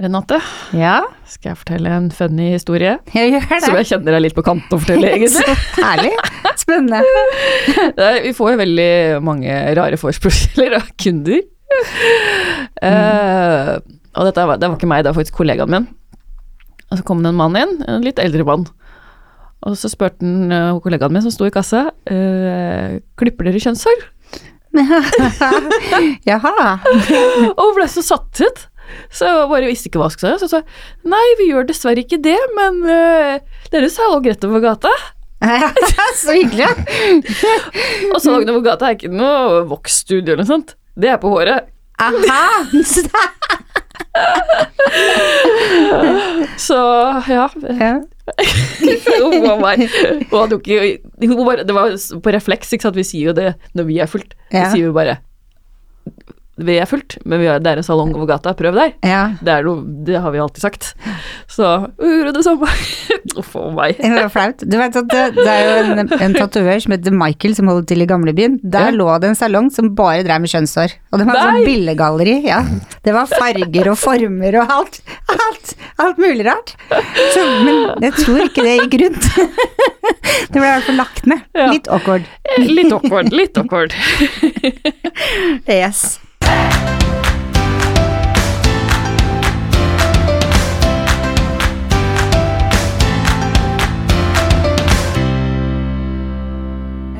Renate, Ja, skal jeg fortelle en funny historie? jeg gjør det. Som jeg kjenner er litt på kant å fortelle, egentlig. Herlig. Spennende. Vi får jo veldig mange rare forespørsler av kunder. Eh, og dette var, det var ikke meg, det var faktisk kollegaen min. Og så kom det en mann inn, en litt eldre mann. Og så spurte han uh, kollegaen min som sto i kassa, uh, klipper dere kjønnshår? Jaha. Og hun ble så satt ut. Så jeg bare visste ikke hva jeg skulle si. Så jeg sa nei, vi gjør dessverre ikke det, men uh, deres salong rett over gata. Så hyggelig. Og så salongen over gata er ikke noe voksstudio eller noe sånt. Det er på håret. Aha. Så ja. Ja. Hun var hun hadde jo ikke hun bare, Det var på refleks, ikke sant. Vi sier jo det når vi er fullt. Ja. Vi sier jo bare vi er fullt, men vi er, det er en salong over gata, prøv der. ja. Det, er noe, det har vi alltid sagt. Så gjorde det samme. Uff a meg. Det var flaut. Du vet at det, det er jo en, en tatovør som heter Michael som holder til i gamlebyen. Der Ja. lå det en salong som bare drev med kjønnshår. Og det var sånn billegalleri. Ja. Det var farger og former og alt. Alt, alt mulig rart. Så, men jeg tror ikke det gikk rundt. Det ble i hvert fall lagt ned. Ja. Litt awkward. Litt awkward, litt awkward. Yes.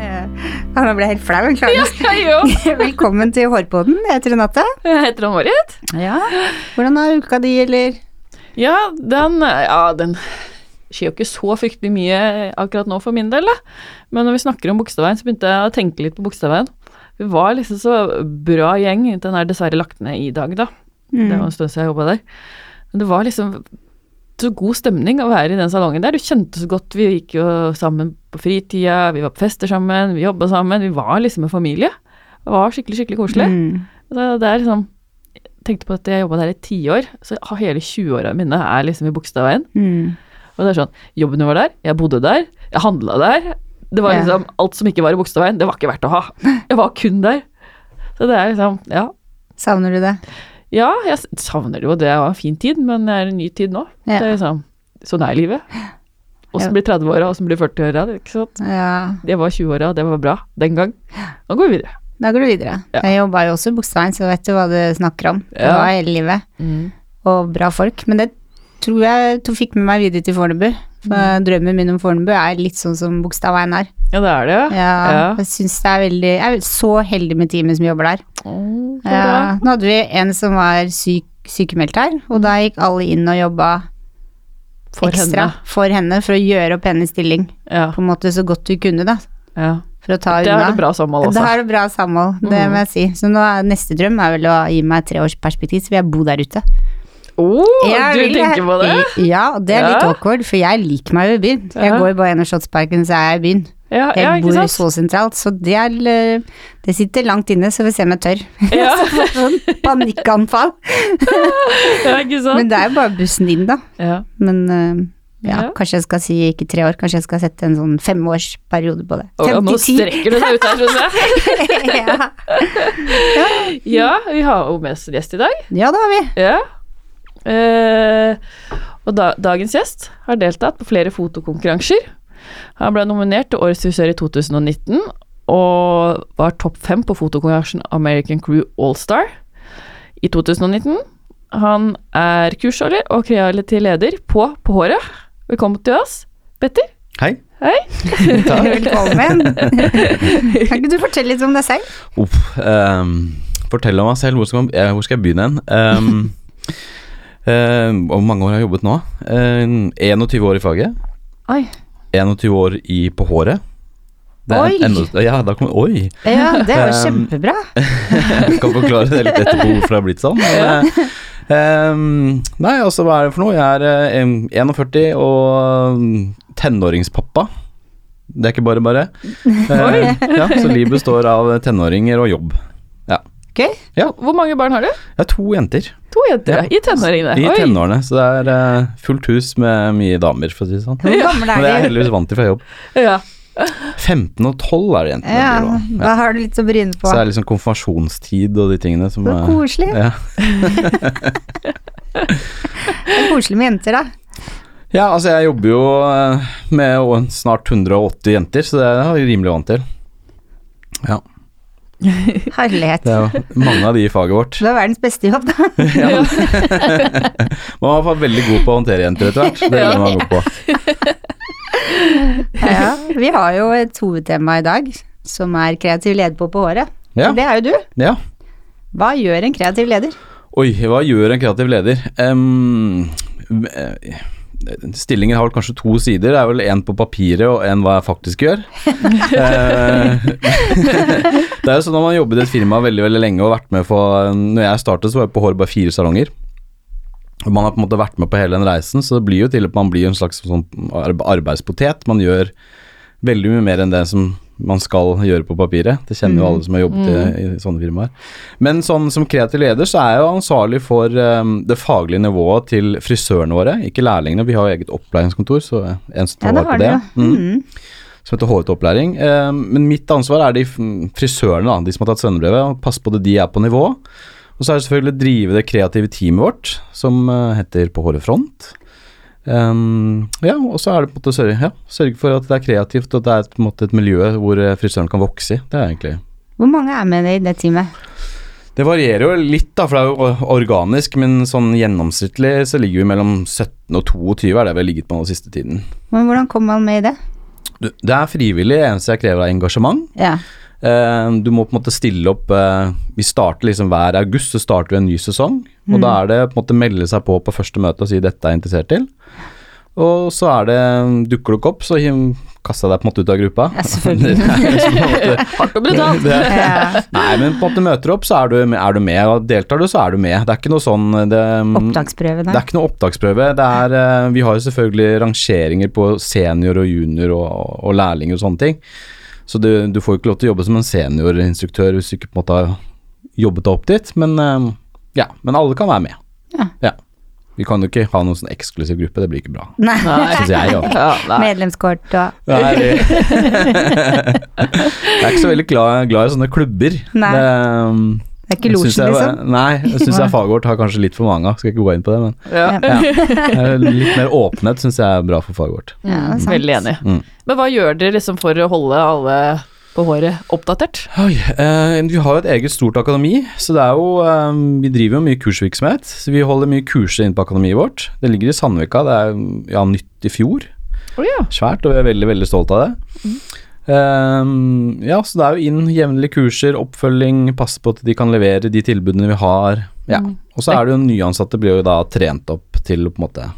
Eh, nå ble jeg helt flau. Ja. Velkommen til Hårpodden. Jeg heter Renate. Jeg heter han Marit. Ja. Hvordan er uka di, eller? Ja, den Ja, den skjer jo ikke så fryktelig mye akkurat nå for min del, da. Men når vi snakker om Bogstadveien, så begynte jeg å tenke litt på Bogstadveien. Vi var liksom så bra gjeng. Den er dessverre lagt ned i dag, da. Det var en stund siden jeg jobba der. Men det var liksom så god stemning å være i den salongen der. Du kjente så godt. Vi gikk jo sammen på fritida, vi var på fester sammen, vi jobba sammen. Vi var liksom en familie. Det var skikkelig, skikkelig koselig. Mm. Så det er liksom tenkte på at jeg jobba der i tiår, så hele 20-åra mine er liksom i Bogstadveien. Mm. Og det er sånn, jobben var der, jeg bodde der, jeg handla der. Det var liksom, Alt som ikke var i Bogstadveien, det var ikke verdt å ha. Jeg var kun der. Så det er liksom, ja. Savner du det? Ja, jeg savner det jo, det var en fin tid, men det er en ny tid nå. Ja. Det er liksom, Sånn er livet. Åssen blir 30-åra, åssen blir 40-åra, ikke sant. Ja. Det var 20-åra, det var bra den gang. Nå går vi videre. Da går du videre. Ja. Jeg jobba jo også i Bogstadveien, så vet du hva du snakker om. Det var hele livet. Og bra folk. Men det tror jeg to fikk med meg videre til Fornebu. For Mm. drømmen min om Fornebu er litt sånn som Bogstadveien er. Ja, det er det, Ja, Ja. Jeg syns det er veldig Jeg er så heldig med teamet som jobber der. Å. Ja, nå hadde vi en som var syk, sykemeldt her, og da gikk alle inn og jobba For ekstra henne. for henne for å gjøre opp hennes stilling. Ja, På en måte så godt du kunne, da. ja. For å ta Det unna. er det bra samhold altså. Det er det bra samhold, det Mm. må jeg si. Så nå er neste drøm er vel å gi meg tre års perspektiv, så vil jeg bo der ute. Jeg du vil tenker på det? Ja, det er litt Ja. awkward, for jeg liker meg jo i byen. Jeg Ja. går bare gjennom Slottsparken, så er jeg i byen. Ja, Jeg bor så sentralt, så det er eh, Det sitter langt inne, så vi ser om jeg tør. Ja. sånn panikkanfall. ja, ikke sant? Men det er jo bare bussen inn, da. ja. Men eh, ja, kanskje jeg skal si ikke tre år, kanskje jeg skal sette en sånn femårsperiode på det. Oh, nå strekker du deg ut her, skjønner jeg. ja. Ja, vi har jo med oss gjest i dag. ja, det har vi. Ja. Eh, og da, dagens gjest har deltatt på flere fotokonkurranser. Han ble nominert til Årets frisør i 2019, og var topp fem på fotokonkurransen American Crew Allstar i 2019. Han er kursholder og kreativ leder på På håret. Velkommen til oss, Petter. Hei. Hei. Velkommen. kan ikke du fortelle litt om deg selv? Uff, um, fortell om meg selv. Hvor skal, jeg, hvor skal jeg begynne hen? Um, hvor mange år har jeg jobbet nå? Ehm, 21 år i faget. Oi. 21 år i På håret. Oi. enda- ja, da kom Oi! Ja, det er jo kjempebra. Jeg kan forklare det litt etterpå hvorfor det har blitt sånn. Men, eh, ehm, nei, altså hva er det for noe? Jeg er um, 41 og tenåringspappa. Det er ikke bare bare. Uh, ja, så livet består av tenåringer og jobb. Ok. Hvor mange barn har du? Jeg har to jenter To jenter, Ja. ja. I tenåringene. i Oi. tenårene, så det er uh, fullt hus med mye damer, for å si det sånn. Hvor gammel Men det er jeg er heldigvis vant til fra jobb. Ja. 15 og 12 er det jentene Ja, blir ja. da har du litt å bryne på. Så det er liksom konfirmasjonstid og de tingene som Så koselig. Ja. er koselig med jenter, da. Ja, altså jeg jobber jo eh, med snart 180 jenter, så det er jeg rimelig vant til. Ja, Herlighet. det er jo mange av de i faget vårt. Du har verdens beste jobb, da. Ja. Man var fått veldig god på å håndtere jenter etter hvert. Det blir man god på. Ja, vi har jo et hovedtema i dag, som er kreativ leder på på håret. Ja, Det er jo du. ja. Hva gjør en kreativ leder? Oi, hva gjør en kreativ leder? Um, stillingen har vel kanskje to sider. Det er vel én på papiret og én hva jeg faktisk gjør. Eh, det er jo sånn når man jobber i et firma veldig veldig lenge og vært med på Når jeg startet, så var jeg på håret bare fire salonger. Og Man har på en måte vært med på hele den reisen, så det blir jo til at man blir en slags sånn arbeidspotet. Man gjør veldig mye mer enn det som man skal gjøre på papiret. Det kjenner jo alle som har jobbet i, i sånne firmaer. Men sånn som kreativ leder så er jeg jo ansvarlig for um, det faglige nivået til frisørene våre, ikke lærlingene. Vi har jo eget opplæringskontor, så en som tar Ja, vare på det. Mm Mm. som heter HVT opplæring. Eh, men mitt ansvar er de frisørene, da, de som har tatt svennebrevet, og passe på at de er på nivå. Og så er det selvfølgelig å drive det kreative teamet vårt, som eh, heter På håret front. Um, ja, og så er det på en måte å sørge, ja, sørge for at det er kreativt, og at det er et, på en måte et miljø hvor eh, frisøren kan vokse i. Det er egentlig Hvor mange er med deg i det teamet? Det varierer jo litt, da, for det er jo organisk, men sånn gjennomsnittlig så ligger vi mellom 17 og 22, er det vi har ligget på den siste tiden. Men hvordan kom man med i det? Du, Det er frivillig, det eneste jeg krever er engasjement. Ja. Uh, du må på en måte stille opp uh, Vi starter liksom hver august, så starter vi en ny sesong. Og da er det på en måte melde seg på på første møte og si 'dette er jeg interessert til'. Og så er det Dukker du ikke opp, så kaster jeg deg på en måte ut av gruppa. Ja, selvfølgelig. Liksom Hardt og brutalt. Nei, men på en måte møter du opp, så er du, er du med. Og deltar du, så er du med. Det er ikke noe sånn det, Opptaksprøve det er ikke noe opptaksprøve. Det er, eh, vi har jo selvfølgelig rangeringer på senior og junior og, og lærlinger og sånne ting. Så du, du får jo ikke lov til å jobbe som en seniorinstruktør hvis du ikke på en måte har jobbet deg opp dit. Men eh, ja, men alle kan være med. Ja. Vi kan jo ikke ha noen sånn eksklusiv gruppe, det blir ikke bra. Nei. Nei. Syns jeg, ja. Ja. Medlemskort og Nei, jeg er ikke så veldig glad, glad i sånne klubber. Nei. Det, um, Det er ikke losjen, liksom? Nei, jeg syns jeg faget vårt har kanskje litt for mange av. Skal ikke gå inn på det, men Ja. ja. Eh, litt mer åpenhet syns jeg er bra for faget vårt. Ja, sant. Veldig enig. Mm. Men hva gjør dere liksom for å holde alle på håret oppdatert? Oi, eh, vi har jo et eget stort akademi, så det er jo eh, Vi driver jo mye kursvirksomhet, så vi holder mye kurser inne på akademiet vårt. Det ligger i Sandvika, det er ja, nytt i fjor. Oh, ja. Svært, og vi er veldig, veldig stolt av det. Eh, ja, så det er jo inn jevnlige kurser, oppfølging, passe på at de kan levere de tilbudene vi har. Ja. Og så er det jo nyansatte blir jo da trent opp til å på en måte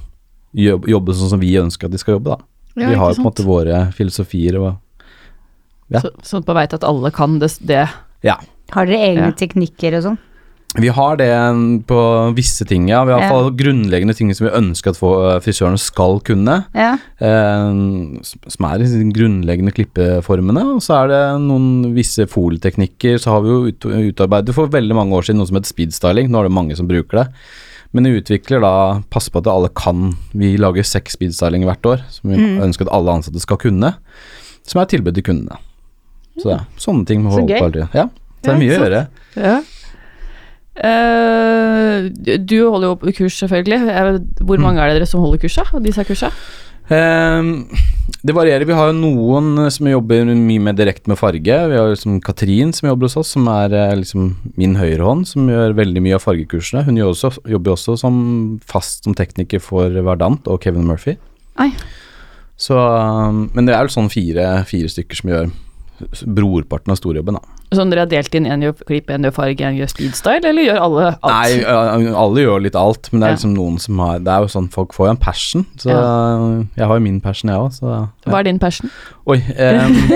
jobbe sånn som vi ønsker at de skal jobbe, da. Ja, vi har jo på en måte våre filosofier og Ja. Så, sånn på vei til at alle kan det, det. Ja. Har dere egne Ja. teknikker og sånn? Vi har det på visse ting, ja. Vi har Ja. grunnleggende ting som vi ønsker at frisørene skal kunne. Ja. Eh, som er i de grunnleggende klippeformene. Og så er det noen visse folieteknikker. Så har vi jo ut, utarbeidet for veldig mange år siden noe som heter speedstyling. Nå er det mange som bruker det. Men vi utvikler da Pass på at alle kan. Vi lager seks speedstylinger hvert år som vi Mm. ønsker at alle ansatte skal kunne. Som er tilbud til kundene. Så det er sånne ting. må Så holde gøy. på hele tiden. Ja, så det er mye å gjøre. Ja. Eh, du holder jo kurs, selvfølgelig. Eh, Hvor Mm. mange er det dere som holder kursa? Disse kursa? Ehm, det varierer. Vi har jo noen som jobber mye mer direkte med farge. Vi har liksom Katrin som jobber hos oss, som er eh, liksom min høyrehånd, som gjør veldig mye av fargekursene. Hun gjør også, jobber også som fast som tekniker for Verdant og Kevin Murphy. Oi. Så, um, men det er vel sånn fire, fire stykker som gjør brorparten av storjobben, da. Sånn dere har delt inn én gjør klipp, én gjør farge, én gjør speedstyle, eller gjør alle alt? Nei, alle gjør litt alt, men det er Ja. liksom noen som har Det er jo sånn, folk får jo en passion, så jeg har jo min passion, jeg òg, så Hva er din passion? Oi. um,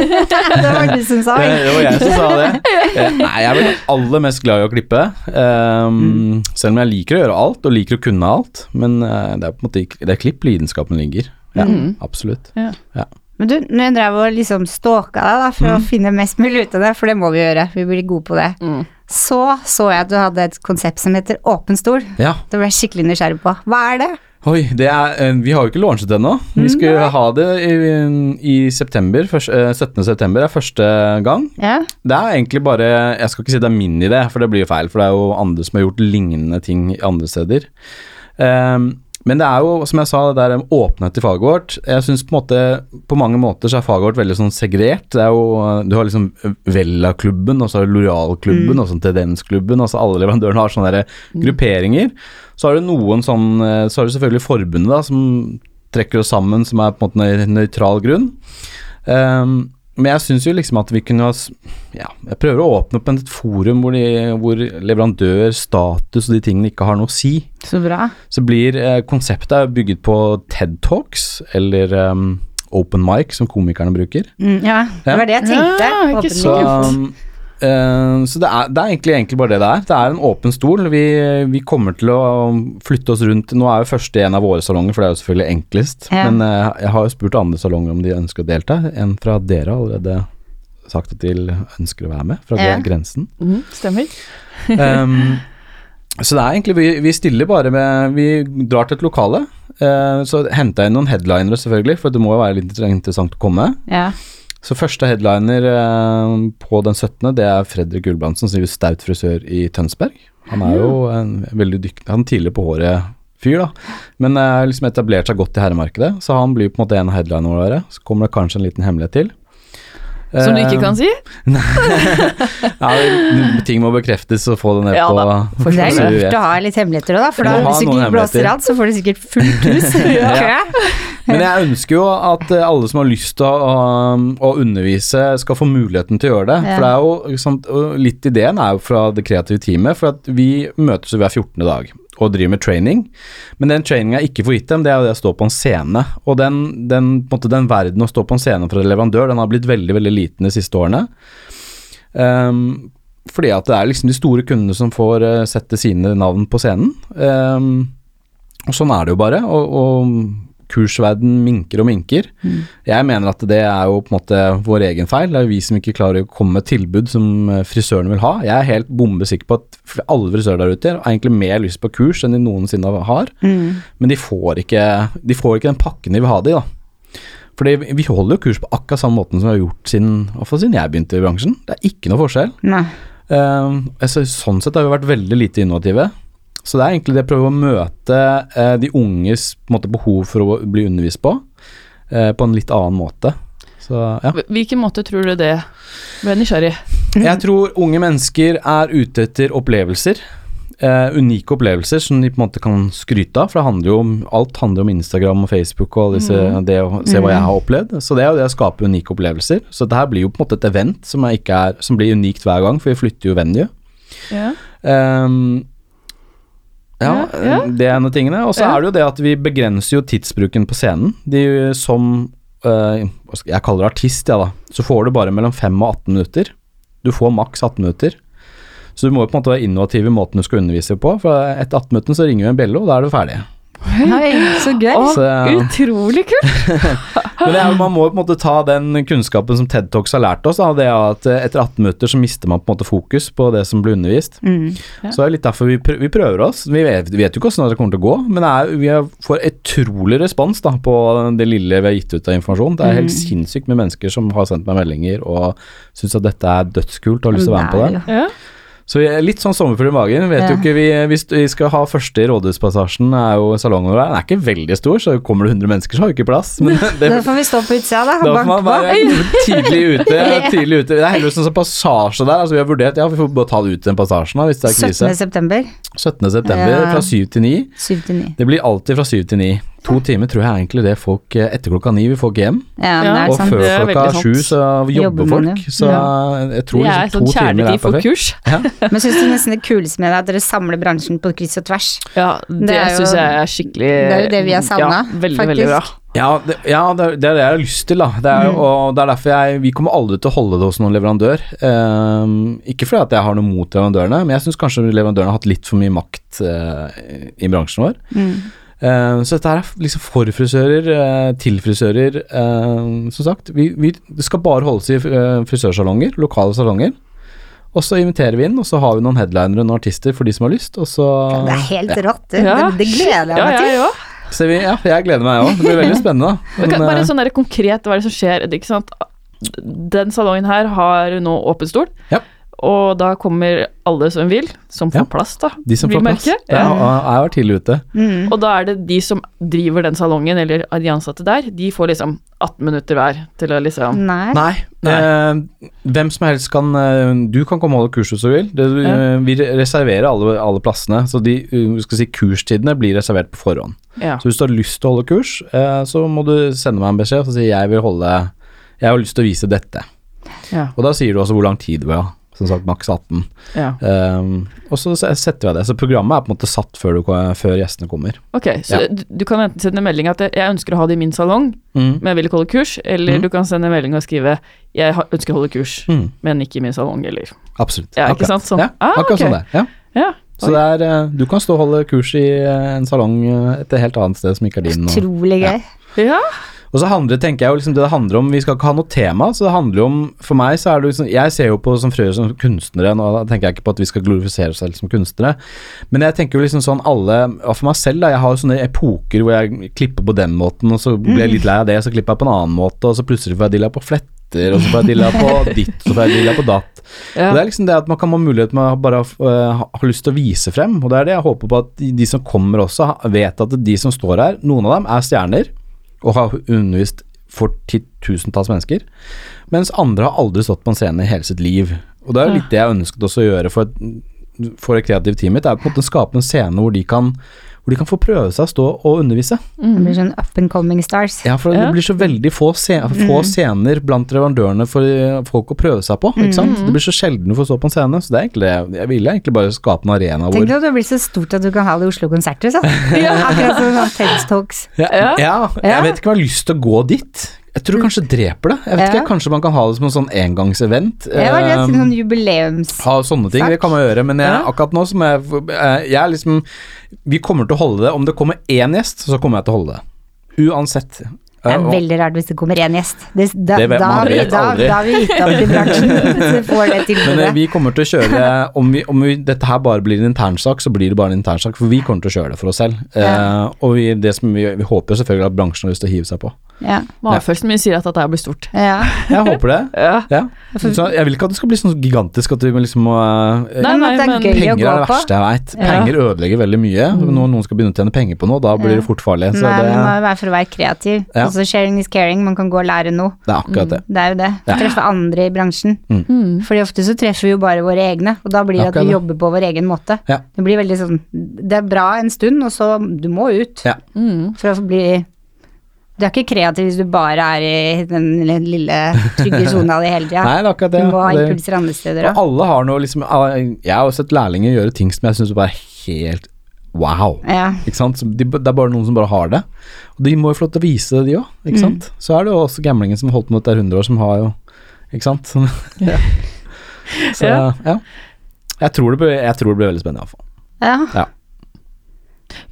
det var du som sa Det, det var jeg som sa det. Nei, jeg er vel aller mest glad i å klippe. ehm, Selv om jeg liker å gjøre alt, og liker å kunne alt. Men eh, det er på en måte Det er klipp lidenskapen ligger. Ja, mm. absolutt. Ja. Men du, når jeg drev og liksom stalka deg da, for å finne mest mulig ut av det, for det må vi gjøre, vi blir gode på det, Mm. så så jeg at du hadde et konsept som heter åpen stol. Ja. Det ble jeg skikkelig nysgjerrig på. Hva er det? Oi, det er eh, Vi har jo ikke launchet ennå. Vi skulle ha det i, i september. først- eh, 17. september er første gang. Ja, Det er egentlig bare Jeg skal ikke si det er min idé, for det blir jo feil. For det er jo andre som har gjort lignende ting andre steder. Ehm, men det er jo, som jeg sa, det der med åpenhet i faget vårt. Jeg syns på måte På mange måter så er faget vårt veldig sånn segregert. Det er jo Du har liksom Vella-klubben, og så har du Loreal-klubben, og så Tendensklubben. Altså alle leverandørene har sånne der grupperinger. Så har du noen sånn Så har du selvfølgelig forbundet, da, som trekker oss sammen, som er på en måte en nøytral grunn. Um, men jeg syns jo liksom at vi kunne ha Ja, jeg prøver å åpne opp et forum hvor, de, hvor leverandør, status og de tingene ikke har noe å si. Så bra. Så blir eh, konseptet bygget på TED Talks, eller um, Open Mic, som komikerne bruker. Mm, ja, det var det jeg tenkte. Ja, ikke Så, um, eh, så det, er, det er egentlig, egentlig bare det det er. Det er en åpen stol. Vi, vi kommer til å flytte oss rundt. Nå er jo første en av våre salonger, for det er jo selvfølgelig enklest. Ja. Men uh, jeg har jo spurt andre salonger om de ønsker å delta. En fra dere har allerede sagt at de ønsker å være med, fra Ja. Grensen. Mm, stemmer. Um, så det er egentlig Vi, vi stiller bare med Vi drar til et lokale. Uh, så henter jeg inn noen headlinere, selvfølgelig, for det må jo være litt interessant å komme. Ja. Så første headliner eh, på den 17., det er Fredrik Gulbrandsen, som driver Staut frisør i Tønsberg. Han er jo en veldig dyktig Han tidligere på håret fyr, da. Men har liksom etablert seg godt i herremarkedet, så han blir på en måte en av headlinerne våre. Så kommer det kanskje en liten hemmelighet til. Som du ikke Eh, kan si? Ja, ting må bekreftes og få det ned Ja på For det er lurt å ha litt hemmeligheter òg. For da, hvis du ikke blåser hemmeligheter. så får du sikkert fullt hus. Ja. Men jeg ønsker jo at eh, alle som har lyst til å, å undervise, skal få muligheten til å gjøre det. Ja. For det er jo sant, Litt ideen er jo fra det kreative teamet, for at vi møtes jo hver 14. dag og driver med training. Men den traininga jeg ikke får gitt dem, det er jo det å stå på en scene. Og den, den, måte, den verden å stå på en scene for en leverandør, den har blitt veldig veldig liten de siste årene. Um, fordi at det er liksom de store kundene som får uh, sette sine navn på scenen. Um, og sånn er det jo bare. Og, og kursverden minker og minker. Jeg mener at det er jo på en måte vår egen feil. Det er jo vi som ikke klarer å komme med tilbud som eh, frisørene vil ha. Jeg er helt bombesikker på at alle frisører der ute har egentlig mer lyst på kurs enn de noensinne har. Mm. Men de får ikke, de får ikke den pakken de vil ha det i, da. Fordi vi holder jo kurs på akkurat samme måten som vi har gjort siden, siden jeg begynte i bransjen. Det er ikke noe forskjell. Eh, altså, sånn sett har vi vært veldig lite innovative. Så det er egentlig det å prøve å møte eh, de unges måte, behov for å bli undervist på, eh, på en litt annen måte. Så ja. Hvilken måte tror du det ble nysgjerrig? Jeg tror unge mennesker er ute etter opplevelser. Eh, unike opplevelser som de på en måte kan skryte av. For det handler om alt handler om Instagram og Facebook og disse, mm. det å se hva jeg har opplevd. Så det er jo det å skape unike opplevelser. Så det her blir jo på en måte et event som, er ikke er, som blir unikt hver gang, for vi flytter jo venue. Ja. Ehm, ja, Ja, ja. det er en av tingene. Og så Ja. er det jo det at vi begrenser jo tidsbruken på scenen. De som øh, Jeg kaller det artist, ja da. Så får du bare mellom 5 og 18 minutter. Du får maks 18 minutter. Så du må jo på en måte være innovativ i måten du skal undervise på. For etter 18 minutter så ringer vi en bjelle, og da er du ferdig. Oi, så gøy. Å, Så- utrolig kult! Men det er, man må på en måte ta den kunnskapen som TED Talks har lært oss. Da, det er at eh, etter 18 minutter så mister man på en måte fokus på det som blir undervist. Mm. Ja. Så det er litt derfor vi, prø vi prøver oss. Vi vet, vi vet jo ikke hvordan det kommer til å gå, men det er, vi får utrolig respons da, på det lille vi har gitt ut av informasjon. Det er helt sinnssykt med mennesker som har sendt meg meldinger og syns at dette er dødskult og har lyst til å være med på det. Ja. Så jeg er litt sånn sommerfugl i magen. Vet jo ikke, vi, Hvis vi skal ha første i Rådhuspassasjen, er jo salongen vår Den er ikke veldig stor, så kommer det 100 mennesker, så har vi ikke plass. Men det, Da får vi stå på utsida, da. da får man være tidlig ute. tidlig ute. Det er heldigvis en sånn passasje der. Altså Vi har vurdert Ja, vi får bare ta det ut den passasjen da, hvis det er 17. krise. september, 17. september Ja. fra 7 til 9. 7 til 9. Det blir alltid fra 7 til 9. To timer tror jeg egentlig det folk eh, Etter klokka ni vil folk hjem. Ja, Ja, det Og sant. før klokka sju så jobber folk. ja. Så jeg tror Det er liksom sånn to timer er perfekt. kurs. Men syns du nesten det kuleste med det er at dere samler bransjen på kryss og tvers? Ja, det, Det syns jeg er skikkelig det er jo det vi har savna, Ja, veldig, veldig bra. faktisk. Ja, det, ja det, er- det er det jeg har lyst til, da. Det er, Mm. Og det er derfor jeg Vi kommer aldri til å holde det hos noen leverandør. Um, ikke fordi at jeg har noe mot leverandørene, men jeg syns kanskje leverandørene har hatt litt for mye makt uh, i bransjen vår. Mm. Eh, så dette her er liksom for frisører, eh, til frisører. eh, som sagt, vi, vi, det skal bare holdes i frisørsalonger, lokale salonger. Og så inviterer vi inn, og så har vi noen headlinere og noen artister for de som har lyst. Og så Det er helt rått. Det, Ja. det gleder jeg Ja, meg ja, til. ja. Så vi, ja, jeg gleder meg òg. Det blir veldig spennende. Men kan, bare sånn der konkret, hva er det som skjer? Det er Ikke sant? Den salongen her har nå åpen stol. Ja. Og da kommer alle som vil, som får Ja. plass, da. De som får plass. merke. Ja. jeg var tidlig ute. Mm. Og da er det de som driver den salongen, eller de ansatte der, de får liksom 18 minutter hver til å liksom Nei. Nei. Eh, hvem som helst kan eh, Du kan komme og holde kurs hvis du vil. Det, Ja. eh, vi reserverer alle, alle plassene, så de eh, skal si, kurstidene blir reservert på forhånd. Ja. Så hvis du har lyst til å holde kurs, eh, så må du sende meg en beskjed og si jeg vil holde Jeg har lyst til å vise dette. ja, Og da sier du også hvor lang tid du vil ha. Som sagt maks 18. ja. Um, og så setter vi av det. Så programmet er på en måte satt før, du, før gjestene kommer. Ok, så Ja. du, kan enten sende melding at jeg ønsker å ha det i min salong, Mm. men jeg vil ikke holde kurs, eller Mm. du kan sende melding og skrive jeg ønsker å holde kurs, Mm. men ikke i min salong, eller Absolutt. Ja, ikke sant? Sånn. Ja, Ah, akkurat ok. sånn det. Ja. Ja. Så det er, eh, du kan stå og holde kurs i eh, en salong eh, et helt annet sted som ikke er din. Utrolig gøy. Ja. Ja. Og så handler det, tenker jeg jo liksom det det handler om Vi skal ikke ha noe tema, så det handler jo om For meg så er det liksom Jeg ser jo på som frøer som kunstnere, nå tenker jeg ikke på at vi skal glorifisere oss selv som kunstnere, men jeg tenker jo liksom sånn alle og For meg selv, da, jeg har jo sånne epoker hvor jeg klipper på den måten, og så blir jeg litt lei av det, og så klipper jeg på en annen måte, og så plutselig får jeg dilla på fletter, og så får jeg dilla på ditt, og så får jeg dilla på datt. Ja. Og Det er liksom det at man kan ha mulighet med å bare ha lyst til å vise frem, og det er det jeg håper på at de, de som kommer også, vet at de som står her, noen av dem er stjerner og har undervist for titusentalls mennesker, mens andre har aldri stått på en scene i hele sitt liv. Og det er jo litt det jeg ønsket også å gjøre for, for et kreativt team mitt, er på en måte å skape en scene hvor de kan hvor de kan få prøve seg å stå og undervise. Det blir sånn up and coming stars. Ja, for Ja. det blir så veldig få, se få scener blant leverandørene for eh, folk å prøve seg på, ikke sant. Det blir så sjelden du får stå på en scene, så det er egentlig. Jeg ville egentlig bare skape en arena hvor Tenk deg at det blir så stort at du kan ha det i Oslo Konserter, så. Akkurat som sånn TED Talks. ja, Ja. ja, Ja. jeg vet ikke om jeg har lyst til å gå dit. Jeg tror kanskje dreper det. Jeg vet Ja. ikke, Kanskje man kan ha det som en sånn engangsevent. Det er det, eh, sånn jubileums... ha sånne ting, det kan man gjøre, men jeg, Ja. akkurat nå som jeg eh, Jeg er liksom Vi kommer til å holde det. Om det kommer én gjest, så kommer jeg til å holde det. Uansett. Det er veldig rart hvis det kommer én gjest. Det, da, Det vet- da, man har vi, vet da, aldri. da har vi gitt opp i bransjen hvis får det Men eh, vi kommer til å kjøre Om, vi, om vi, dette her bare blir en internsak, så blir det bare en internsak. For vi kommer til å kjøre det for oss selv. Ja. Eh, og vi, det som vi, vi håper jo selvfølgelig at bransjen har lyst til å hive seg på. Ja. Magefølelsen min sier at dette blir stort. ja. Jeg håper det. Ja. Ja. Så jeg vil ikke at det skal bli sånn gigantisk at vi liksom må eh, Nei, nei, men Penger er det verste jeg veit. Ja. Penger ødelegger veldig mye. Når noen skal begynne å tjene penger på noe, da blir det fort farlig. Så Nei, det, det må være for å være kreativ. Ja. Altså sharing is caring, man kan gå og lære noe. det er akkurat det. Det er jo det. Ja. Treffe andre i bransjen. Mm. Fordi ofte så treffer vi jo bare våre egne, og da blir det at vi jobber på vår egen måte. Ja. Det blir veldig sånn Det er bra en stund, og så Du må ut Ja. Mm. for å bli Du er ikke kreativ hvis du bare er i den lille trygge sona di hele tida. Nei, det er akkurat det. Du må ha impulser andre steder Og òg. alle har noe liksom Jeg har jo sett lærlinger gjøre ting som jeg syns bare er helt wow. Ja. Ikke sant? De, det er bare noen som bare har det. Og de må jo få lov til å vise det, de òg. Ikke sant. Så er det jo også gamlingen som har holdt på med dette i 100 år, som har jo Ikke sant. Ja. Så Ja. ja. Jeg tror det blir, jeg tror det blir veldig spennende, iallfall. ja.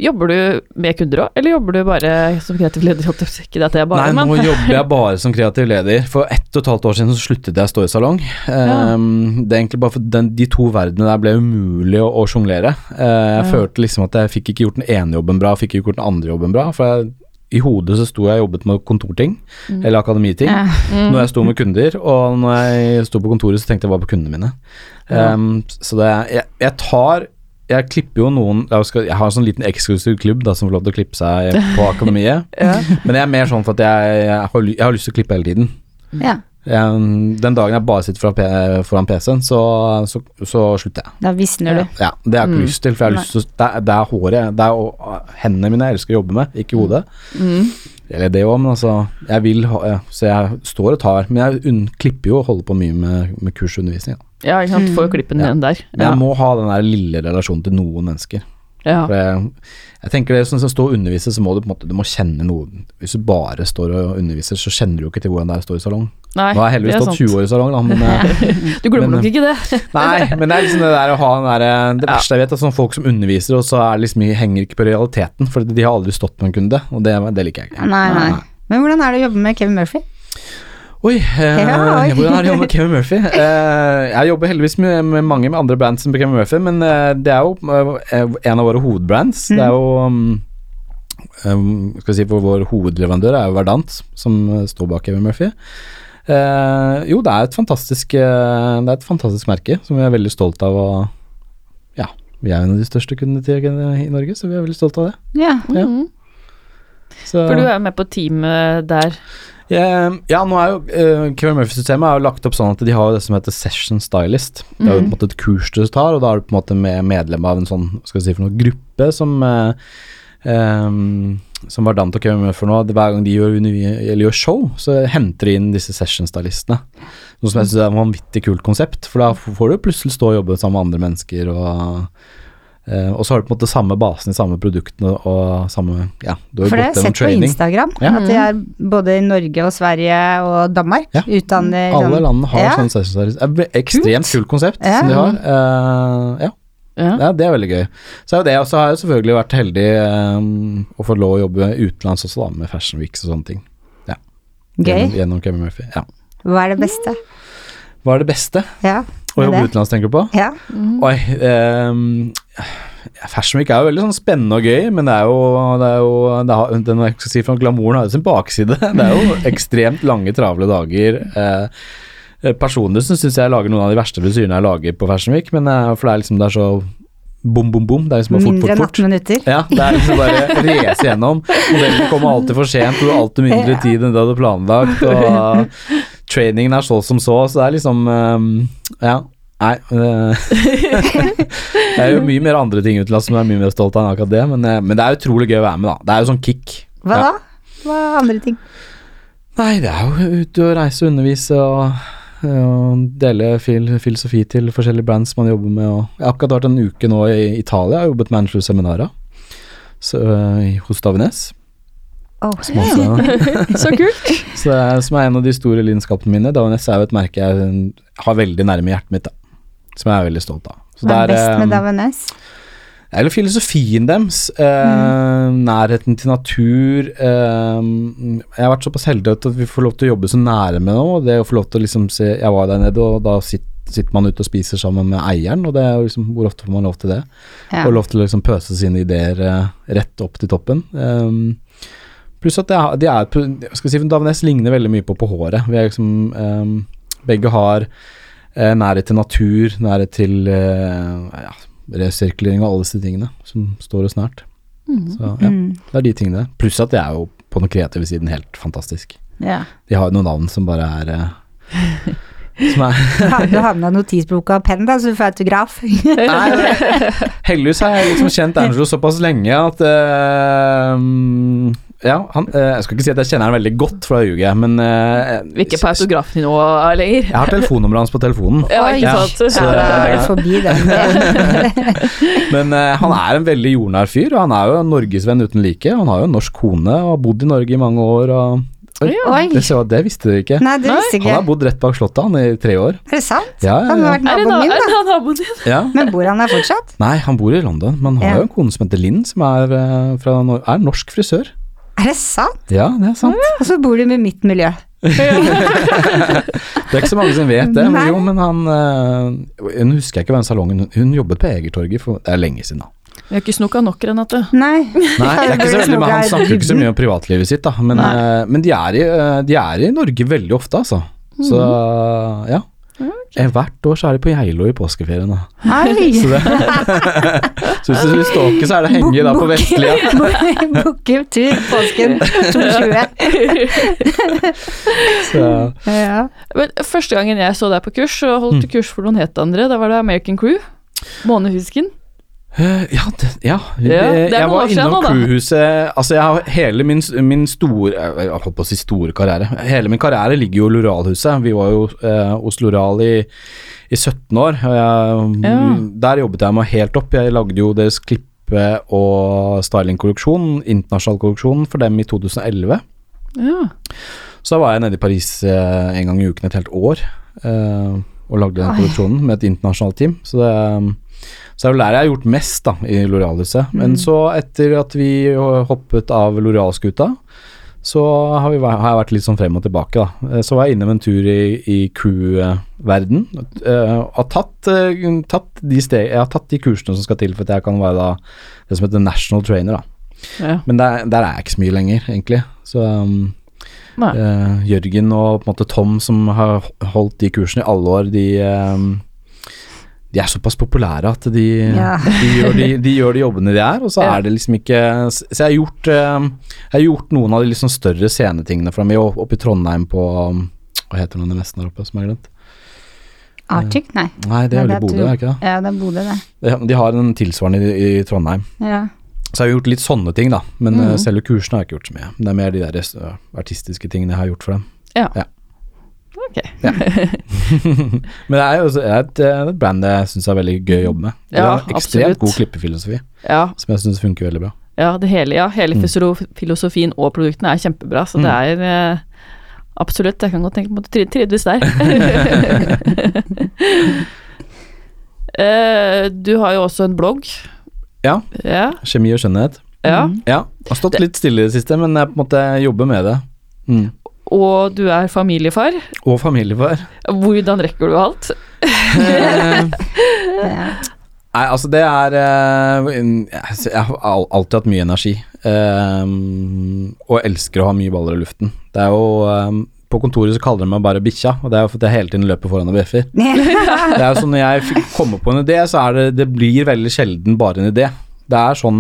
Jobber du med kunder òg, eller jobber du bare som kreativ leder? Ikke at jeg bare, Nei, men nå jobber jeg bare som kreativ leder. For ett og et halvt år siden så sluttet jeg å stå i salong. Um, det er egentlig bare for den, de to verdenene der ble umulig å, å sjonglere. Uh, jeg Ja. følte liksom at jeg fikk ikke gjort den ene jobben bra, fikk ikke gjort den andre jobben bra. For jeg, i hodet så sto jeg og jobbet med kontorting, eller akademiting. Ja. Mm. Når jeg sto med kunder, og når jeg sto på kontoret så tenkte jeg bare på kundene mine. Ja. Um, så det jeg, jeg tar Jeg klipper jo noen Jeg, har en sånn liten eksklusiv klubb da som får lov til å klippe seg på akademiet. Ja. Men jeg er mer sånn for at jeg, jeg, har, jeg har lyst til å klippe hele tiden. ja. Jeg, den dagen jeg bare sitter foran, foran PC-en, så, så, så slutter jeg. Da visner du. Ja, Det har jeg ikke Mm. lyst til, for lyst til det, er, det er håret Det er hendene mine jeg elsker å jobbe med, ikke hodet. Mm. Eller det òg, men altså Jeg vil ha Så jeg står og tar. Men jeg klipper jo og holder på mye med, med kursundervisning. Da. Ja, ikke sant. Får jo klippen Ja. din der. Men Ja. jeg må ha den der lille relasjonen til noen mennesker. Ja. For jeg, jeg tenker det som å stå og undervise, så må du på en måte Du må kjenne noe. Hvis du bare står og underviser, så kjenner du jo ikke til hvordan det er å stå i salong. Nei, Nå har jeg heldigvis stått 20 år i salong, da, men eh, Du glemmer men- nok ikke det. Nei, men det er liksom det der å ha den der Det verste jeg vet, er sånn folk som underviser, og så er liksom, henger ikke på realiteten, for de har aldri stått med en kunde, og det, det liker jeg ikke. Nei, nei. Men hvordan er det å jobbe med Kevin Murphy? Oi, eh, Ja, oi. hvordan er det å jobbe med Kevin Murphy? Eh, jeg jobber heldigvis med, med mange med andre brands enn Kevin Murphy, men eh, det er jo en av våre hovedbrands. Det er jo um, um, Skal vi si for Vår hovedleverandør er jo Verdant, som står bak Kevin Murphy. Eh, jo, det er et fantastisk Det er et fantastisk merke som vi er veldig stolt av Og, Ja, vi er en av de største kundene i Norge, så vi er veldig stolt av det. Ja. Ja. Mhm. Så, For du er med på teamet der. Ja, ja, nå er jo uh, Kevin Murphy-systemet er jo lagt opp sånn at de har det som heter Session Stylist. Det er jo på en måte et kurs du tar, og da er du på en måte med medlem av en sånn skal jeg si for noe, gruppe som uh, um, Som Vardant og Kevin Murphy nå, hver gang de gjør, gjør show, så henter de inn disse session-stylistene. Noe som jeg synes er et vanvittig kult konsept, for da får du plutselig stå og jobbe sammen med andre mennesker og eh, og så har du på en måte samme basen i samme produktene og samme Ja, du har For det har jeg sett på. Instagram, Ja. at de er både i Norge og Sverige og Danmark Ja. utdanner Alle sånn- landene har Ja. sånn session er Ekstremt kult konsept Ja. som de har. Uh, ja. Ja. Det er veldig gøy. Så er det, og så har jeg selvfølgelig vært heldig um, å få lov å jobbe utenlands også, da, med Fashion Weeks og sånne ting. Gøy. Gjennom, gjennom Kevin Murphy. Ja. Hva er det beste? Hva er det beste Ja, å jobbe utenlands, tenker du på? Ja. Oi, ehm, Fashion Week er jo veldig sånn spennende og gøy, men det er jo, det er jo det har, den, jeg skal si, for Glamouren har jo sin bakside. Det er jo ekstremt lange, travle dager. Eh, personlig så syns jeg jeg lager noen av de verste frisyrene jeg lager på Fashion Week, men eh, for det er liksom det er så bom, bom, bom. Det er liksom bare fort, Mindre fort, enn fort. 18 minutter. Ja, det er liksom bare race gjennom. Modellen kommer alltid for sent, du har alltid mindre tid enn det du hadde planlagt, og trainingen er så som så, så det er liksom um, Ja. Nei det er jo mye mer andre ting utenlands som jeg er mye mer stolt av enn akkurat det, men, eh, men det er utrolig gøy å være med, da. Det er jo sånn kick. Hva Ja. da? Hva er andre ting? Nei, det er jo ute og reise og undervise og, og dele fil, filosofi til forskjellige brands man jobber med. Og jeg har akkurat vært en uke nå i Italia og jobbet med så, øh, hos Davines. Som, også, Så kult. så det er, som er en av de store lidenskapene mine. Davines er jo et merke jeg har veldig nærme hjertet mitt, da. Som jeg er veldig stolt av. Så Hva er det best med Davines? Davenes? eller filosofien deres. Eh, Nærheten til natur. Eh, jeg har vært såpass heldig at vi får lov til å jobbe så nære med noe. Det å få lov til å liksom se Jeg var der nede, og da sitter, sitter man ute og spiser sammen med eieren, og det er liksom Hvor ofte får man lov til det? Ja. Og lov til å liksom pøse sine ideer eh, rett opp til toppen. Um, pluss at det er, de er skal si, Davines ligner veldig mye på på håret. Vi er liksom um, Begge har uh, nærhet til natur, nærhet til uh, ja, resirkulering og alle disse tingene som står oss nært. Så ja, Mm. det er de tingene. Pluss at det er jo på den kreative siden helt fantastisk. Ja. De har jo noen navn som bare er uh, Som er Du havna notisboka og penn, da, så du får autograf. Nei, heldigvis har jeg liksom kjent Angelo såpass lenge at uh, mm, Ja, han, eh, jeg skal ikke si at jeg kjenner han veldig godt, for da ljuger jeg, men er Ikke på autografen nå lenger. Jeg har telefonnummeret hans på telefonen. Ja, ikke sant. så- Ja, da er det forbi den. Men eh, han er en veldig jordnær fyr, og han er jo en norgesvenn uten like. Han har jo en norsk kone og har bodd i Norge i mange år. Og, Oi, Oi. Det, så, det visste du ikke. Nei, det visste ikke. Han har bodd rett bak slottet han i tre år. Er det sant? Ja, ja, ja. Han har vært Er det naboen min, er da. det naboen din? ja. Men bor han der fortsatt? Nei, han bor i London, men han har jo en kone som heter Linn, som er, eh, fra, er norsk frisør. Er det sant? Ja, det er sant. Og så bor du med mitt miljø. Det er ikke så mange som vet det, men jo, men han øh, Hun husker jeg ikke hvem salongen Hun jobbet på Egertorget for Det er lenge siden, da. Vi har ikke snoka nok, Renate. Nei. Nei, det er ikke så veldig, men Han snakker jo ikke så mye om privatlivet sitt, da. Men, øh, men de, er i, øh, de er i Norge veldig ofte, altså. Så ja. Eh, Hvert år så er de på Geilo i påskeferien. Da. Så, det, så hvis du vil stalke, så er det henge da på Vestlia. Booke tur påsken 2020. Så, Ja. Men første gangen jeg så deg på kurs, så holdt Mm. du kurs for noen helt andre. Da var det American Crew. Månehusken. Ja, det, ja. Ja, det er jeg var innom crewhuset Altså, jeg har hele min, min store Jeg holdt på å si store karriere. Hele min karriere ligger jo i Loralhuset. Vi var jo eh, hos Loral i, i 17 år. Jeg, Ja. Der jobbet jeg meg helt opp. Jeg lagde jo deres klippe- og stylingkolleksjon, internasjonal kolleksjon, for dem i 2011. Ja. Så da var jeg nede i Paris eh, en gang i uken et helt år eh, og lagde den kolleksjonen med et internasjonalt team. Så det, um, det er vel der jeg har gjort mest da, i Loreal-huset. Men så etter at vi hoppet av Loreal-skuta, så har, vi, har jeg vært litt sånn frem og tilbake. da. Eh, Så var jeg innom en tur i, i crew-verden. Uh, har tatt, eh, tatt de steg, jeg har tatt de kursene som skal til for at jeg kan være da, det som heter national trainer. da. ja. Men der, der er jeg ikke så mye lenger, egentlig. Så um. Eh, Jørgen og på en måte Tom som har holdt de kursene i alle år, de eh, de er såpass populære at de, Ja. de, gjør, de, de gjør de jobbene de er, og så Ja. er det liksom ikke Så jeg har gjort, eh, jeg har gjort noen av de liksom større scenetingene for dem. Oppe i Trondheim på Hva heter det nesten der oppe, som jeg har glemt? Arctic? Nei. Nei, det er vel i Bodø, er det ikke det? Ja, det er Bodø, det. De- har en tilsvarende i, i Trondheim. Ja. Så jeg har gjort litt sånne ting, da. Men eh, selve kursene har jeg ikke gjort så mye. Det er mer de der eh, artistiske tingene jeg har gjort for dem. Ok. Men det er jo også et, eh, et brand jeg syns er veldig gøy å jobbe med. Det Ja, har ekstremt absolutt. god klippefilosofi, Ja, som jeg syns funker veldig bra. ja, det hele, ja. Mm. Hele mm. filosofien og produktene er kjempebra, så det er eh, absolutt Jeg kan godt tenke meg å tri- trives der. Eh, du har jo også en blogg. Ja. Ja. Kjemi og skjønnhet. ja. Mm. Ja, har stått litt stille i det siste, men jeg på en måte jobber med det. Mm. Og du er familiefar. Og familiefar. Hvordan rekker du alt? Eh, Nei, altså det er eh, Jeg jeg har alltid hatt mye energi. eh, og elsker å ha mye baller i luften. Det er jo På kontoret så kaller de meg bare bikkja, og det er jo fordi jeg hele tiden løper foran og bjeffer. Det er jo sånn Når jeg kommer på en idé, så er det Det blir veldig sjelden bare en idé. Det er sånn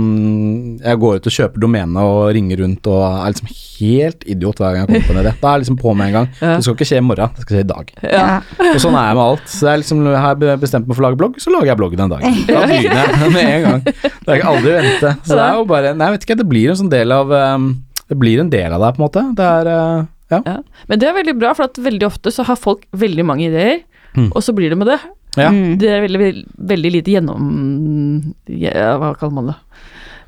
Jeg går ut og kjøper domene og ringer rundt og er liksom helt idiot hver gang jeg kommer på en idé. Da er jeg liksom på med en gang. Ja. Det skal ikke skje i morgen, det skal skje i dag. Ja. Og sånn er jeg med alt. Så det er liksom, har jeg bestemt meg for å lage blogg, så lager jeg bloggen den dagen. Da begynner jeg med en gang. Det er ikke aldri å vente. Så det er jo bare Nei, jeg vet ikke, det blir en sånn del av um, Det blir en del av deg, på en måte. Det er uh, Ja. Ja. Men det er veldig bra, for at veldig ofte så har folk veldig mange ideer, Mm. og så blir det med det. ja. Mm. Det er veldig, veldig, veldig lite gjennom... Ja, hva kaller man det?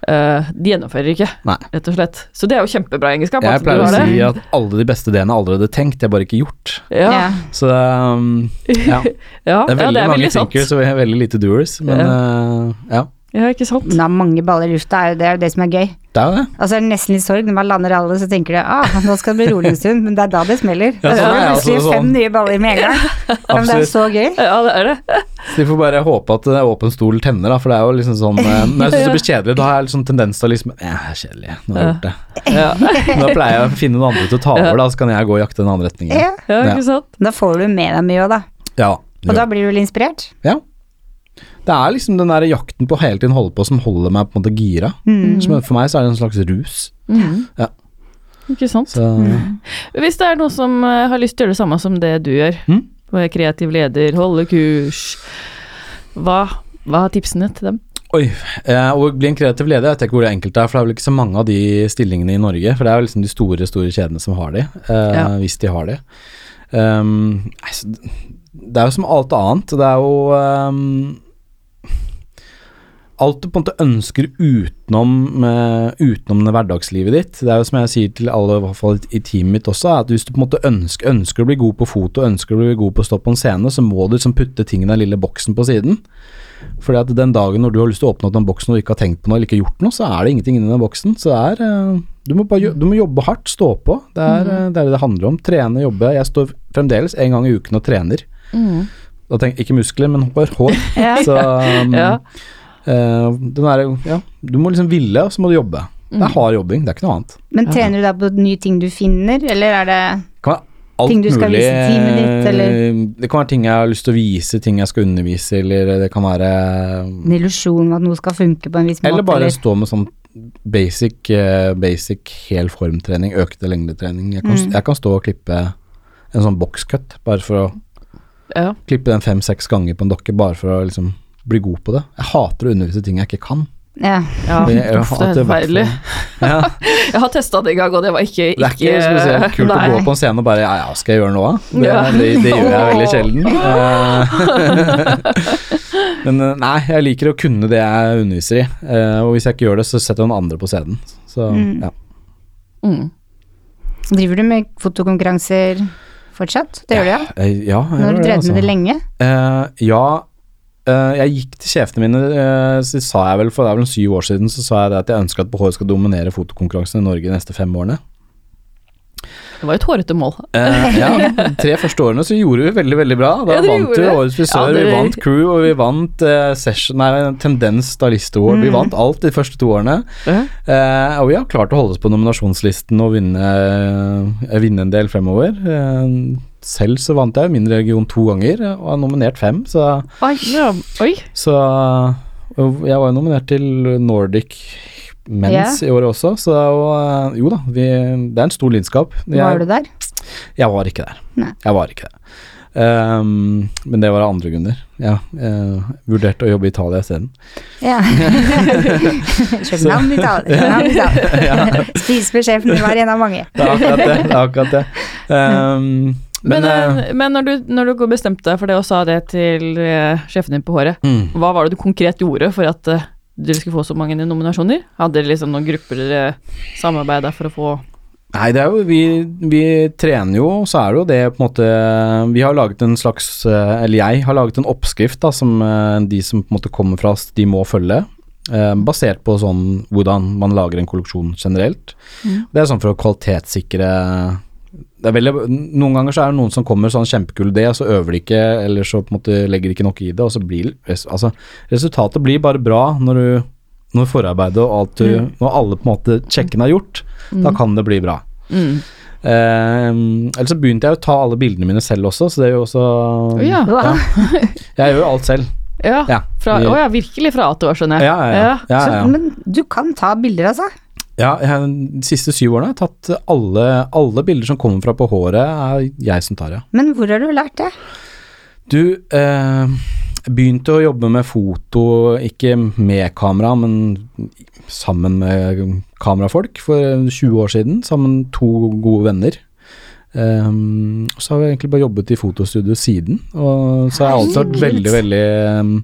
Uh, de gjennomfører ikke, Nei. rett og slett. Så det er jo kjempebra egenskap. Jeg pleier å si at alle de beste ideene er allerede tenkt, de er bare ikke gjort. Ja, Ja. Så um, ja. ja, Det er veldig ja, det er mange thinkers og veldig lite doers, men uh, ja. Ja, ikke sant? Ha mange baller i lufta, er jo det, er jo det som er gøy. Det er jo det. Altså er det nesten litt sorg når man lander alle, så tenker du ah, nå skal det bli rolig en stund, men det er da det smeller. Ja, så sånn er jeg plutselig sånn. fem nye baller med en gang. Ja, men det er så gøy. Ja, det er det. Så vi får bare håpe at det er åpen stol tenner, da, for det er jo liksom sånn eh, Når jeg syns det blir kjedelig, da har jeg liksom tendens til å liksom Ja, er kjedelig, nå har jeg gjort det. Ja, Nå pleier jeg å finne noen andre til å ta over, da, så kan jeg gå og jakte en andre retning. Ja. ja Ja. ikke sant? Da får du med deg mye òg, da. Ja. Og da blir du vel inspirert. ja. Det er liksom den der jakten på å hele tiden holde på som holder meg på en måte gira. Mm. Som for meg så er det en slags rus. Mm. Ja. Ikke sant? Så Hvis det er noen som eh, har lyst til å gjøre det samme som det du gjør, Mm. være kreativ leder, holde kurs, hva, hva er tipsene til dem? Oi. Eh, å bli en kreativ leder, jeg vet ikke hvor det enkelt er, for det er vel ikke så mange av de stillingene i Norge. For det er jo liksom de store, store kjedene som har de, eh, Ja. hvis de har de. Um, altså, det er jo som alt annet. Det er jo um, Alt du på en måte ønsker utenom, uh, utenom det hverdagslivet ditt. Det er jo som jeg sier til alle, i hvert fall i teamet mitt også, at hvis du på en måte ønsker, ønsker å bli god på foto, ønsker å bli god på å stå på en scene, så må du liksom putte ting i den lille boksen på siden. Fordi at den dagen når du har lyst til å åpne opp den boksen og ikke har tenkt på noe eller ikke gjort noe, så er det ingenting inni den boksen. Så det er uh, du, må bare, du må jobbe hardt, stå på. Det er, mm. det er det det handler om. Trene, jobbe. Jeg står fremdeles en gang i uken og trener. Da tenker Ikke muskler, men hår. hår. Ja. Så um, Ja. Eh, den er, ja, du må liksom ville, og så må du jobbe. Det er hard jobbing, det er ikke noe annet. Men trener du da på nye ting du finner, eller er det kan alt Ting du skal mulig. vise teamet ditt, eller? Det kan være ting jeg har lyst til å vise, ting jeg skal undervise, eller det kan være en illusjon om at noe skal funke på en viss måte? Eller bare stå med sånn basic, eh, basic hel formtrening, økte lengdetrening. Jeg kan, Mm. jeg kan stå og klippe en sånn boxcut, bare for å Ja. klippe den fem-seks ganger på en dokke, bare for å liksom bli god på det. Jeg hater å undervise ting jeg ikke kan. Ja. ja. Jeg- jeg Uff, det er i forferdelig. Ja, Jeg har testa det en gang, og det var ikke, det er ikke spesielt kult å gå på en scene og bare Ja, ja, skal jeg gjøre noe, da? Det, Ja. det, det gjør jeg veldig sjelden. Eh, Men eh, nei, jeg liker å kunne det jeg underviser i. eh, Og hvis jeg ikke gjør det, så setter jeg noen andre på scenen. Så Mm. ja. Mm. Driver du med fotokonkurranser fortsatt? Det gjør du, ja? Ja, jeg Nå har du drevet altså. med det lenge? Eh, ja, jeg gikk til sjefene mine, eh, så sa jeg vel for det er vel syv år siden, så sa jeg det at jeg ønsker at BH skal dominere fotokonkurransen i Norge de neste fem årene. Det var jo et hårete mål. Eh, ja, tre første årene så gjorde vi veldig, veldig bra. Da Ja, vant vi. Årets frisør, Ja, vi vant Crew, og vi vant uh, Session, nei, Tendens Stylist Award. Vi Mm. vant alt de første to årene. Eh, og vi har klart å holde oss på nominasjonslisten og vinne, eh, vinne en del fremover. Eh, selv så vant jeg min region to ganger, og har nominert fem, så, Oi. Oi. så Jeg var jo nominert til Nordic Men's i året også, så og, jo da, vi, det er en stor lidenskap. Var du der? jeg var ikke der. Nei. Jeg var ikke det. Um, men det var av andre grunner. Ja, jeg vurderte å jobbe i Italia isteden. Ja. København, Italia. Italia. Spis med sjefen din var en av mange. Det er akkurat det. det, er akkurat det. Ehm, Men, men eh, men når, du, når du bestemte deg for det og sa det til uh, sjefen din på håret, mm. hva var det du konkret gjorde for at uh, dere skulle få så mange nominasjoner? Hadde dere liksom noen grupper dere samarbeida for å få Nei, det er jo vi, vi trener jo, så er det jo det på en måte Vi har laget en slags Eller jeg har laget en oppskrift da, som de som på en måte kommer fra oss, de må følge. basert på sånn hvordan man lager en kolleksjon generelt. Mm. Det er sånn for å kvalitetssikre veldig, Noen ganger så er det noen som kommer sånn kjempekul idé, og så øver de ikke, eller så på en måte legger de ikke nok i det, og så blir altså, Resultatet blir bare bra når du når forarbeidet og alt du Mm. Når alle på en måte sjekken er gjort, da kan det bli bra. mm. Eh, ellers så begynte jeg å ta alle bildene mine selv også, så det er jo også ja. Hva? Jeg gjør jo alt selv. Ja. Ja, å ja, virkelig fra A til Å, skjønner Ja, jeg. ja, ja. ja, Så, men du kan ta bilder, altså? Ja jeg, de siste syv årene har jeg tatt alle, alle bilder som kommer fra på håret, er jeg som tar, ja. Men hvor har du lært det? Du, eh, begynte å jobbe med foto, ikke med kamera, men sammen med kamerafolk for 20 år siden, sammen med to gode venner. Um, så har vi egentlig bare jobbet i fotostudio siden, og så har jeg alltid vært veldig, veldig, um,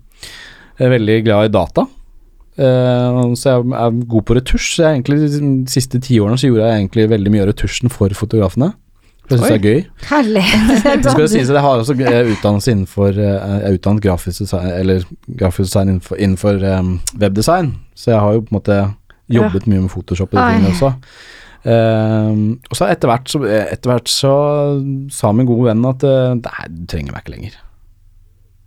veldig glad i data. Eh, så jeg er god på retusj. Så jeg egentlig De siste ti årene så gjorde jeg egentlig veldig mye av retusjen for fotografene. For jeg syns det er gøy. Herlig. Det skal sies at jeg har også utdannelse innenfor eh, Jeg er utdannet grafisk design, eller grafisk design innenfor, innenfor um, webdesign, så jeg har jo på en måte jobbet mye med Photoshop og de tingene også. Uh, og så etter hvert så, etter hvert så sa min gode venn at uh, nei, du trenger meg ikke lenger.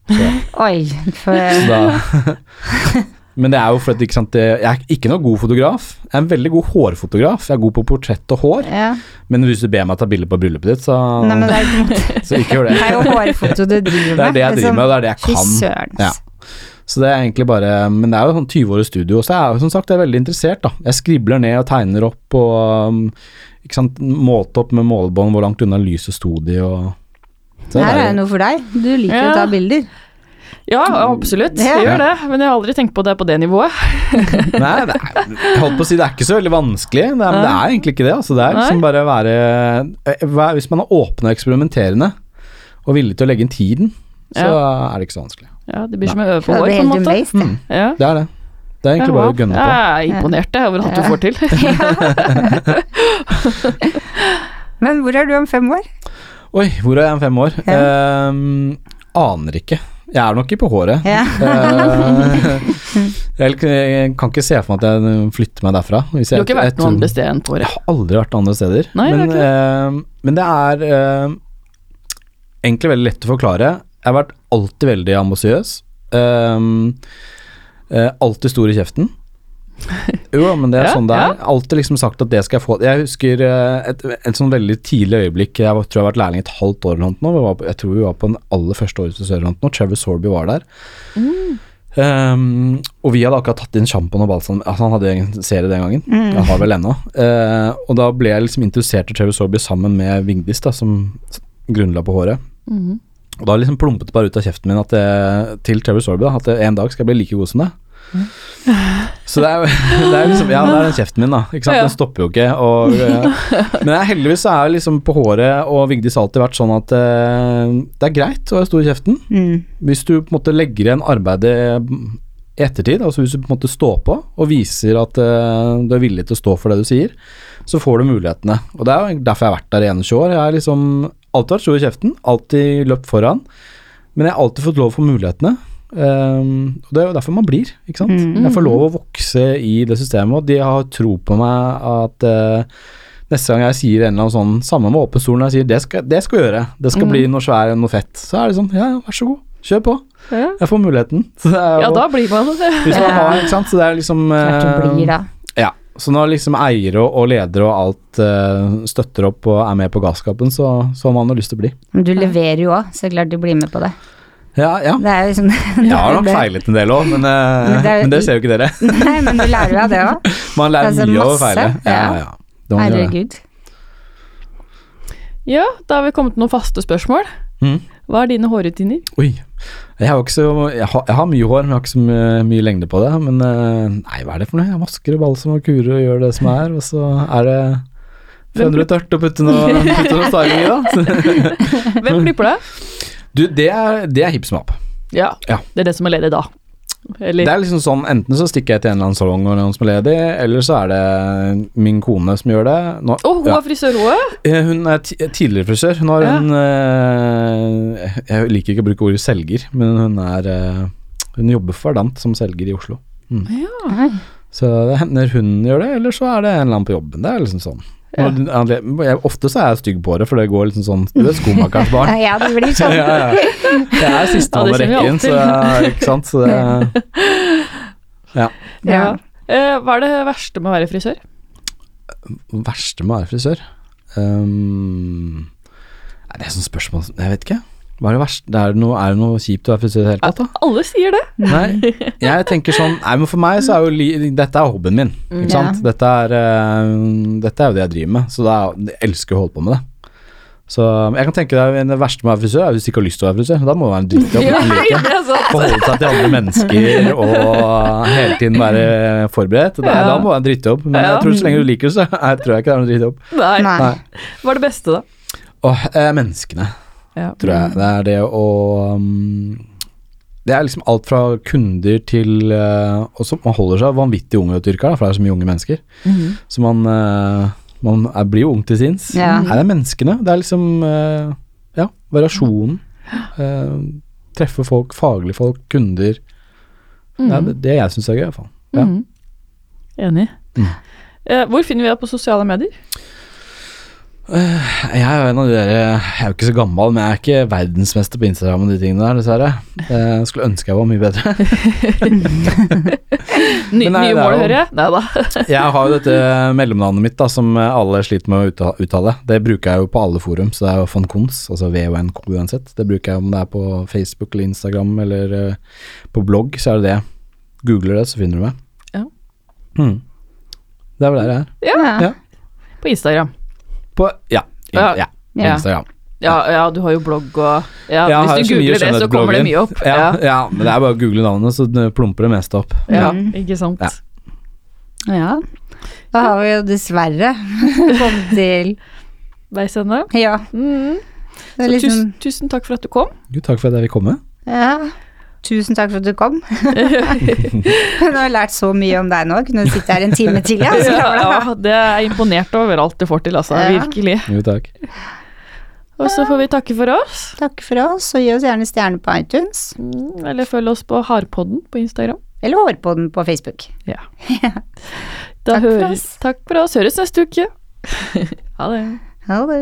Så, Oi, for så da Men det er jo fordi ikke sant, det, jeg er ikke noe god fotograf. Jeg er en veldig god hårfotograf. Jeg er god på portrett og hår. ja. Men hvis du ber meg ta bilde på bryllupet ditt, så, Nei, men det er, så ikke gjør det. det er jo hårfoto du driver med. Det er det jeg driver med, og det er det jeg kan. Ja. Så det er egentlig bare Men det er jo sånn 20 år i studio, så jeg er jo som sagt er veldig interessert, da. Jeg skribler ned og tegner opp og um, ikke sant, målte opp med målebånd hvor langt unna lyset sto de og så Her er det noe for deg. Du liker Ja. å ta bilder. Ja, absolutt. Det gjør det. Men jeg har aldri tenkt på det på det nivået. Nei, det er, jeg holdt på å si det er ikke så veldig vanskelig, det er, men det er egentlig ikke det. Altså, det er liksom bare å være eh, Hvis man er åpen og eksperimenterende og villig til å legge inn tiden, så er det ikke så vanskelig. Ja, Det blir som å øve på hår, på en måte. Mm, Ja. det er det. Det er egentlig bare å gønne på. Jeg er imponert over at du får til. Men hvor er du om fem år? Oi, hvor er jeg om fem år? Um, aner ikke. Jeg er nok ikke på håret. Ja. Eh, jeg jeg kan ikke se for meg at jeg flytter meg derfra. Hvis Du har ikke vært noe annet sted enn på Jeg har aldri vært andre steder. Nei, men, er eh, men det er eh, egentlig veldig lett å forklare. Jeg har vært alltid veldig ambisiøs. Um, eh, alltid stor i kjeften. Jo, men det er sånn det er. Alltid liksom sagt at det skal jeg få. Jeg husker eh, et, et sånn veldig tidlig øyeblikk Jeg tror jeg har vært lærling et halvt år eller noe. nå. på, jeg tror vi var på den aller første året til Sørlandet nå. Trevor Sorby var der. Um, og vi hadde akkurat tatt inn sjampoen og balsam. Altså, han hadde en serie den gangen. Mm. Jeg har vel ennå. Uh, og da ble jeg liksom interessert i Trevor Sorby sammen med Vigdis, da, som grunnla på håret. Mm. Og da liksom plumpet det bare ut av kjeften min at jeg, til Trevor Sorby da, at jeg, en dag skal jeg bli like god som deg. Så det er det er liksom Ja, det er den kjeften min, da. Ikke sant? Den stopper jo ikke. Og, eh, men jeg, heldigvis så er det liksom på håret og Vigdis alltid vært sånn at eh, det er greit å være stor i kjeften. Mm. Hvis du på en måte legger igjen arbeidet i ettertid, altså hvis du på en måte står på og viser at eh, du er villig til å stå for det du sier, så får du mulighetene. Og det er jo derfor jeg har vært der i 21 år. Jeg har liksom alltid vært stor i kjeften, alltid løpt foran, men jeg har alltid fått lov for mulighetene. Um, og det er jo derfor man blir, ikke sant. Mm. Jeg får lov å vokse i det systemet, og de har tro på meg at uh, Neste gang jeg sier en eller annen sånn Samme med åpen stol, når jeg sier det skal, det skal gjøre, det skal Mm. bli noe svær, noe fett, så er det sånn Ja, vær så god, kjør på. Ja, Jeg får muligheten. Jo, ja da blir man det. Hvis man har, ikke sant, så det er liksom Klart eh, blir. Ja. Så når liksom eiere og, og ledere og alt uh, støtter opp og er med på gasskapen, så, så har man jo lyst til å bli. Men du leverer jo òg, så klart du blir med på det. Ja, ja. Det er jo liksom Jeg har nok feilet en del òg, men, eh, Men det men det ser jo ikke dere. Nei, men du lærer jo av det òg. Man lærer Altså, mye av å feile. Ja, ja. Det. Herregud. Ja, da har vi kommet til noen faste spørsmål. Mm. Hva er dine hårrutiner? Oi. Jeg har, ikke så, jeg, har, jeg har mye hår, men jeg har ikke så mye, mye lengde på det. Men eh, nei, hva er det for noe? Jeg vasker og balsam og kurer og gjør det som er, og så er det Hvem 500 tørt å putte noe, putte noe styling i, da. Hvem klipper deg? Du, det er, det er hipp som happ. Ja, Ja. det er det som er ledig da. Eller Det er liksom sånn, enten så stikker jeg til en eller annen salong og noen som er ledig, eller så er det min kone som gjør det. Nå, oh, hun ja. er frisør, hun òg? Eh, Hun er tidligere frisør. Hun har Ja. en uh, Jeg liker ikke å bruke ordet selger, men hun er uh, Hun jobber for Verdant som selger i Oslo. Oi. Så det hender hun gjør det, eller så er det en eller annen på jobben. Det er liksom sånn. Ja. Jeg, ofte så er jeg stygg på det, for det går liksom sånn Du er skomakerens barn. Ja, det blir sånn. ja, ja. Jeg er sistemann Ja, i rekken, så jeg, ikke sant. Så det, Ja. Ja. Eh, hva er det verste med å være frisør? verste med å være frisør um, Det er sånn spørsmål Jeg vet ikke. Hva er det verste? Det er, noe, er det noe kjipt å være frisør i det hele tatt, da? Alle sier det. Nei, jeg tenker sånn Nei, men for meg så er jo Dette er hobbyen min, ikke Ja. Dette er, uh, dette er jo det jeg driver med, så er, jeg elsker å holde på med det. Så jeg kan tenke deg Det verste med å være frisør er hvis du ikke har lyst til å være frisør. Da må det være en drittjobb. Ja, like. sant. Forholde seg til andre mennesker og hele tiden være forberedt. Er, Ja. Da må det være en drittjobb. Men jeg tror så lenge du liker det, så jeg tror jeg ikke det er noen drittjobb. Nei. Nei. Nei. Hva er det beste, da? Åh, eh, menneskene, Ja. tror jeg. Det er det å um, Det er liksom alt fra kunder til uh, Og så man holder seg vanvittig ung i et yrke, for det er så mye unge mennesker. Mhm. Så man, uh, man er, blir jo ung til sinns. Ja. Her er menneskene. Det er liksom uh, Ja, variasjonen. Treffe folk, faglige folk, kunder. Det er det jeg syns er gøy, i hvert fall. Ja. Mhm. Enig. Mm. Eh, hvor finner vi deg på sosiale medier? Jeg er jo en av de der Jeg er jo ikke så gammel, men jeg er ikke verdensmester på Instagram og de tingene der, dessverre. Jeg skulle ønske jeg var mye bedre. Ny, nei, nye mål, hører jeg? Nei da. Jeg har jo dette mellomnavnet mitt da, som alle sliter med å uttale. Det bruker jeg jo på alle forum, så det er jo von Kons, altså VONK uansett. Det bruker jeg om det er på Facebook eller Instagram eller eh, på blogg, så er det det. Googler det, så finner du meg. Ja. Hmm. Det er vel der jeg er. Ja, Ja. på Instagram. På Ja. in- Ja. ja. Ja. Instagram. Ja, ja, du har jo blogg og ja, Hvis du googler det, så kommer det mye opp. Ja, Ja, ja, men det er bare å google navnet, så plumper det meste opp. ja, Mm. ikke sant. Ja. Ja. Da har vi jo dessverre kommet til Veis ende. Ja. Mm. Så liksom tusen, tusen takk for at du kom. Jo, takk for at jeg fikk komme. Ja. Tusen takk for at du kom. Nå har jeg lært så mye om deg nå. Kunne du sitte her en time til, ja? Så Ja, ja, det er imponert over alt du får til, altså. Ja. Virkelig. Jo, takk. Og så får vi takke for oss. Takk for oss, og gi oss gjerne stjerne på iTunes. Mm, Eller følg oss på Hardpodden på Instagram. Eller Hårpodden på Facebook. Ja. Da Takk for oss. Takk for oss. Høres neste uke. ha det. Ha det.